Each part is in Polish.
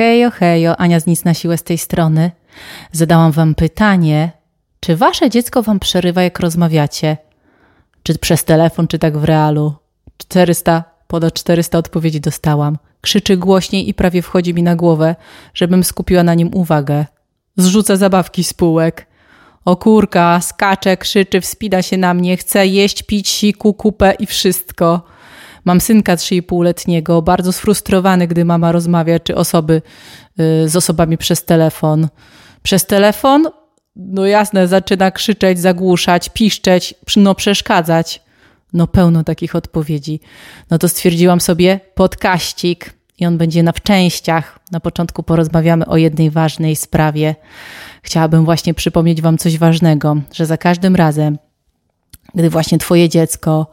Hejo, hejo, Ania z nic na siłę z tej strony. Zadałam wam pytanie, czy wasze dziecko wam przerywa, jak rozmawiacie? Czy przez telefon, czy tak w realu? 400, ponad 400 odpowiedzi dostałam. Krzyczy głośniej i prawie wchodzi mi na głowę, żebym skupiła na nim uwagę. Zrzuca zabawki z półek. O kurka, skacze, krzyczy, wspina się na mnie, chce jeść, pić, siku, kupę i wszystko. Mam synka 3,5-letniego, bardzo sfrustrowany, gdy mama rozmawia, czy osoby y, z osobami przez telefon. Przez telefon? No jasne, zaczyna krzyczeć, zagłuszać, piszczeć, no przeszkadzać. No pełno takich odpowiedzi. No to stwierdziłam sobie podkaścik i on będzie na częściach. Na początku porozmawiamy o jednej ważnej sprawie. Chciałabym właśnie przypomnieć Wam coś ważnego, że za każdym razem, gdy właśnie Twoje dziecko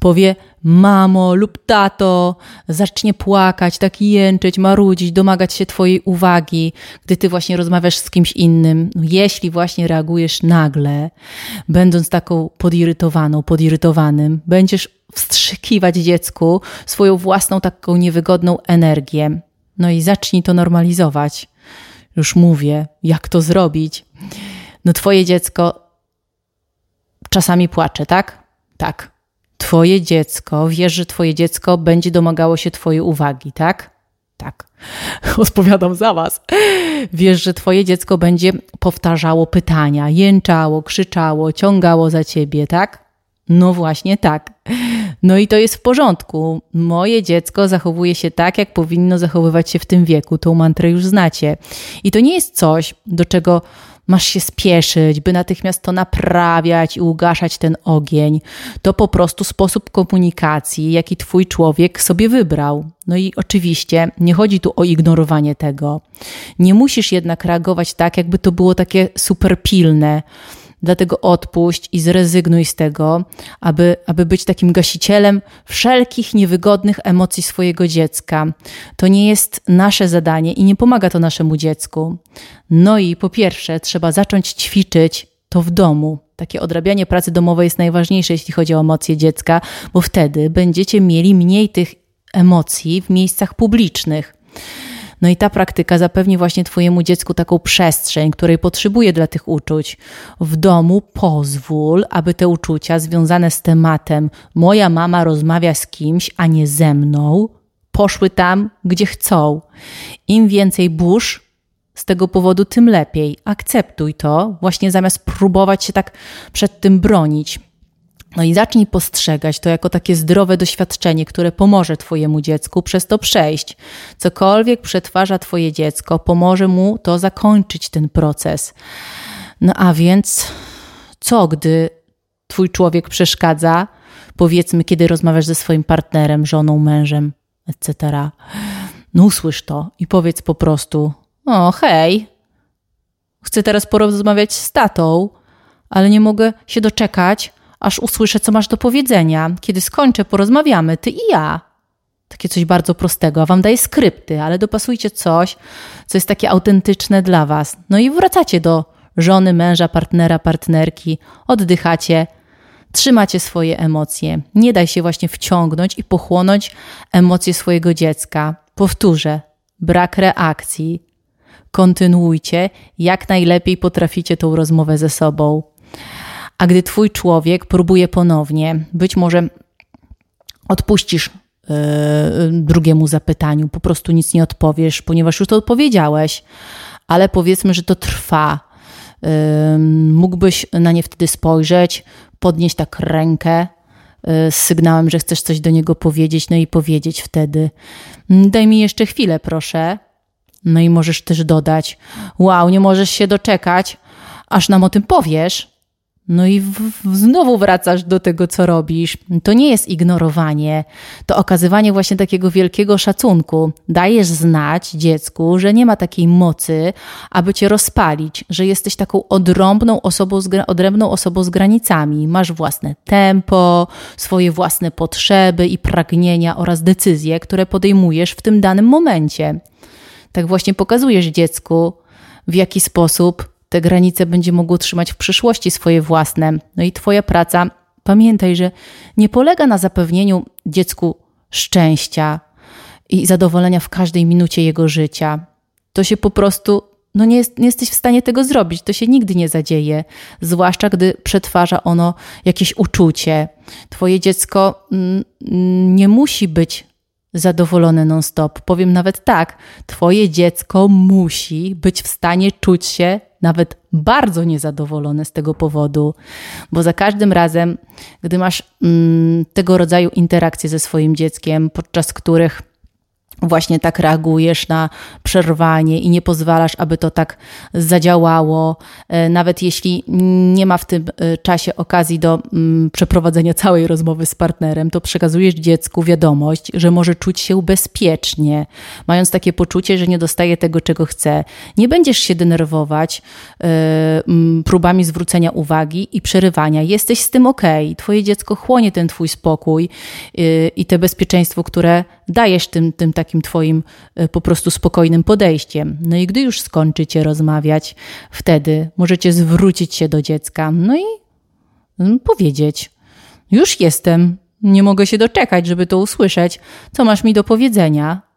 powie mamo lub tato, zacznie płakać, tak jęczeć, marudzić, domagać się Twojej uwagi, gdy Ty właśnie rozmawiasz z kimś innym, no jeśli właśnie reagujesz nagle, będąc taką podirytowaną, podirytowanym, będziesz wstrzykiwać dziecku swoją własną taką niewygodną energię. No i zacznij to normalizować. Już mówię, jak to zrobić. No, Twoje dziecko czasami płacze, tak? Tak. Twoje dziecko, wiesz, że Twoje dziecko będzie domagało się Twojej uwagi, tak? Tak. Odpowiadam za Was. Wiesz, że Twoje dziecko będzie powtarzało pytania, jęczało, krzyczało, ciągało za Ciebie, tak? No właśnie tak. No i to jest w porządku. Moje dziecko zachowuje się tak, jak powinno zachowywać się w tym wieku. Tą mantrę już znacie. I to nie jest coś, do czego masz się spieszyć, by natychmiast to naprawiać i ugaszać ten ogień. To po prostu sposób komunikacji, jaki twój człowiek sobie wybrał. No i oczywiście nie chodzi tu o ignorowanie tego. Nie musisz jednak reagować tak, jakby to było takie super pilne Dlatego odpuść i zrezygnuj z tego, aby, aby być takim gasicielem wszelkich niewygodnych emocji swojego dziecka. To nie jest nasze zadanie i nie pomaga to naszemu dziecku. No i po pierwsze, trzeba zacząć ćwiczyć to w domu. Takie odrabianie pracy domowej jest najważniejsze, jeśli chodzi o emocje dziecka, bo wtedy będziecie mieli mniej tych emocji w miejscach publicznych. No i ta praktyka zapewni właśnie Twojemu dziecku taką przestrzeń, której potrzebuje dla tych uczuć. W domu pozwól, aby te uczucia związane z tematem moja mama rozmawia z kimś, a nie ze mną, poszły tam, gdzie chcą. Im więcej burz z tego powodu, tym lepiej. Akceptuj to, właśnie zamiast próbować się tak przed tym bronić. No i zacznij postrzegać to jako takie zdrowe doświadczenie, które pomoże Twojemu dziecku przez to przejść. Cokolwiek przetwarza Twoje dziecko, pomoże mu to zakończyć ten proces. No a więc, co gdy Twój człowiek przeszkadza, powiedzmy, kiedy rozmawiasz ze swoim partnerem, żoną, mężem, etc. No usłysz to i powiedz po prostu: O, hej, chcę teraz porozmawiać z tatą, ale nie mogę się doczekać aż usłyszę, co masz do powiedzenia. Kiedy skończę, porozmawiamy, ty i ja. Takie coś bardzo prostego, a wam daję skrypty, ale dopasujcie coś, co jest takie autentyczne dla was. No i wracacie do żony, męża, partnera, partnerki, oddychacie, trzymacie swoje emocje. Nie daj się właśnie wciągnąć i pochłonąć emocje swojego dziecka. Powtórzę, brak reakcji. Kontynuujcie, jak najlepiej potraficie tą rozmowę ze sobą. A gdy twój człowiek próbuje ponownie, być może odpuścisz yy, drugiemu zapytaniu, po prostu nic nie odpowiesz, ponieważ już to odpowiedziałeś, ale powiedzmy, że to trwa. Yy, mógłbyś na nie wtedy spojrzeć, podnieść tak rękę yy, z sygnałem, że chcesz coś do niego powiedzieć, no i powiedzieć wtedy: Daj mi jeszcze chwilę, proszę. No i możesz też dodać: Wow, nie możesz się doczekać, aż nam o tym powiesz. No i w, w znowu wracasz do tego, co robisz. To nie jest ignorowanie, to okazywanie właśnie takiego wielkiego szacunku. Dajesz znać dziecku, że nie ma takiej mocy, aby cię rozpalić, że jesteś taką odrębną osobą z, odrębną osobą z granicami. Masz własne tempo, swoje własne potrzeby i pragnienia oraz decyzje, które podejmujesz w tym danym momencie. Tak właśnie pokazujesz dziecku, w jaki sposób te granice będzie mogło trzymać w przyszłości swoje własne. No i Twoja praca, pamiętaj, że nie polega na zapewnieniu dziecku szczęścia i zadowolenia w każdej minucie jego życia. to się po prostu no nie, jest, nie jesteś w stanie tego zrobić. To się nigdy nie zadzieje, zwłaszcza gdy przetwarza ono jakieś uczucie. Twoje dziecko mm, nie musi być zadowolone non-stop. Powiem nawet tak, Twoje dziecko musi być w stanie czuć się nawet bardzo niezadowolone z tego powodu, bo za każdym razem, gdy masz mm, tego rodzaju interakcje ze swoim dzieckiem, podczas których właśnie tak reagujesz na przerwanie i nie pozwalasz, aby to tak zadziałało, e, nawet jeśli nie ma w tym e, czasie okazji do mm, przeprowadzenia całej rozmowy z partnerem, to przekazujesz dziecku wiadomość, że może czuć się bezpiecznie, mając takie poczucie, że nie dostaje tego, czego chce. Nie będziesz się denerwować e, próbami zwrócenia uwagi i przerywania. Jesteś z tym ok. Twoje dziecko chłonie ten twój spokój i te bezpieczeństwo, które dajesz tym, tym takim twoim e, po prostu spokojnym podejściem. No i gdy już skończycie rozmawiać, wtedy możecie zwrócić się do dziecka, no i mm, powiedzieć: Już jestem, nie mogę się doczekać, żeby to usłyszeć. Co masz mi do powiedzenia?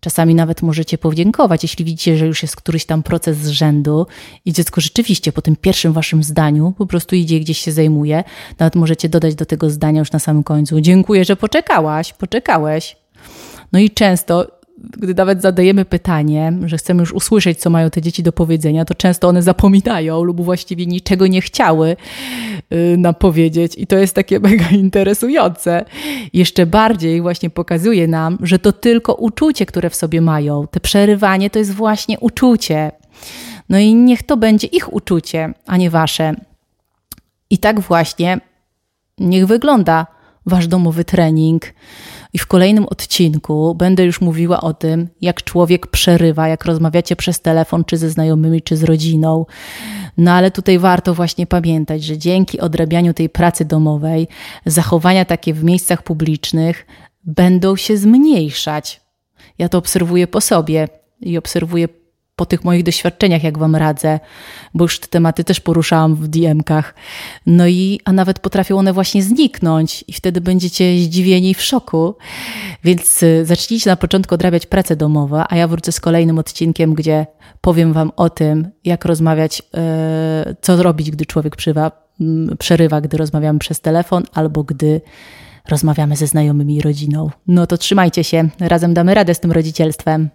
Czasami nawet możecie podziękować, jeśli widzicie, że już jest któryś tam proces z rzędu i dziecko rzeczywiście po tym pierwszym waszym zdaniu po prostu idzie gdzieś się zajmuje. Nawet możecie dodać do tego zdania już na samym końcu: Dziękuję, że poczekałaś, poczekałeś. No i często gdy nawet zadajemy pytanie, że chcemy już usłyszeć, co mają te dzieci do powiedzenia, to często one zapominają lub właściwie niczego nie chciały y, nam powiedzieć. I to jest takie mega interesujące. Jeszcze bardziej właśnie pokazuje nam, że to tylko uczucie, które w sobie mają. Te przerywanie to jest właśnie uczucie. No i niech to będzie ich uczucie, a nie wasze. I tak właśnie niech wygląda wasz domowy trening. I w kolejnym odcinku będę już mówiła o tym, jak człowiek przerywa, jak rozmawiacie przez telefon, czy ze znajomymi, czy z rodziną. No ale tutaj warto właśnie pamiętać, że dzięki odrabianiu tej pracy domowej, zachowania takie w miejscach publicznych będą się zmniejszać. Ja to obserwuję po sobie i obserwuję po tych moich doświadczeniach, jak Wam radzę, bo już te tematy też poruszałam w DM-kach. No i, a nawet potrafią one właśnie zniknąć i wtedy będziecie zdziwieni w szoku. Więc y, zacznijcie na początku odrabiać pracę domową, a ja wrócę z kolejnym odcinkiem, gdzie powiem Wam o tym, jak rozmawiać, yy, co zrobić, gdy człowiek przywa, yy, przerywa, gdy rozmawiamy przez telefon albo gdy rozmawiamy ze znajomymi i rodziną. No to trzymajcie się, razem damy radę z tym rodzicielstwem.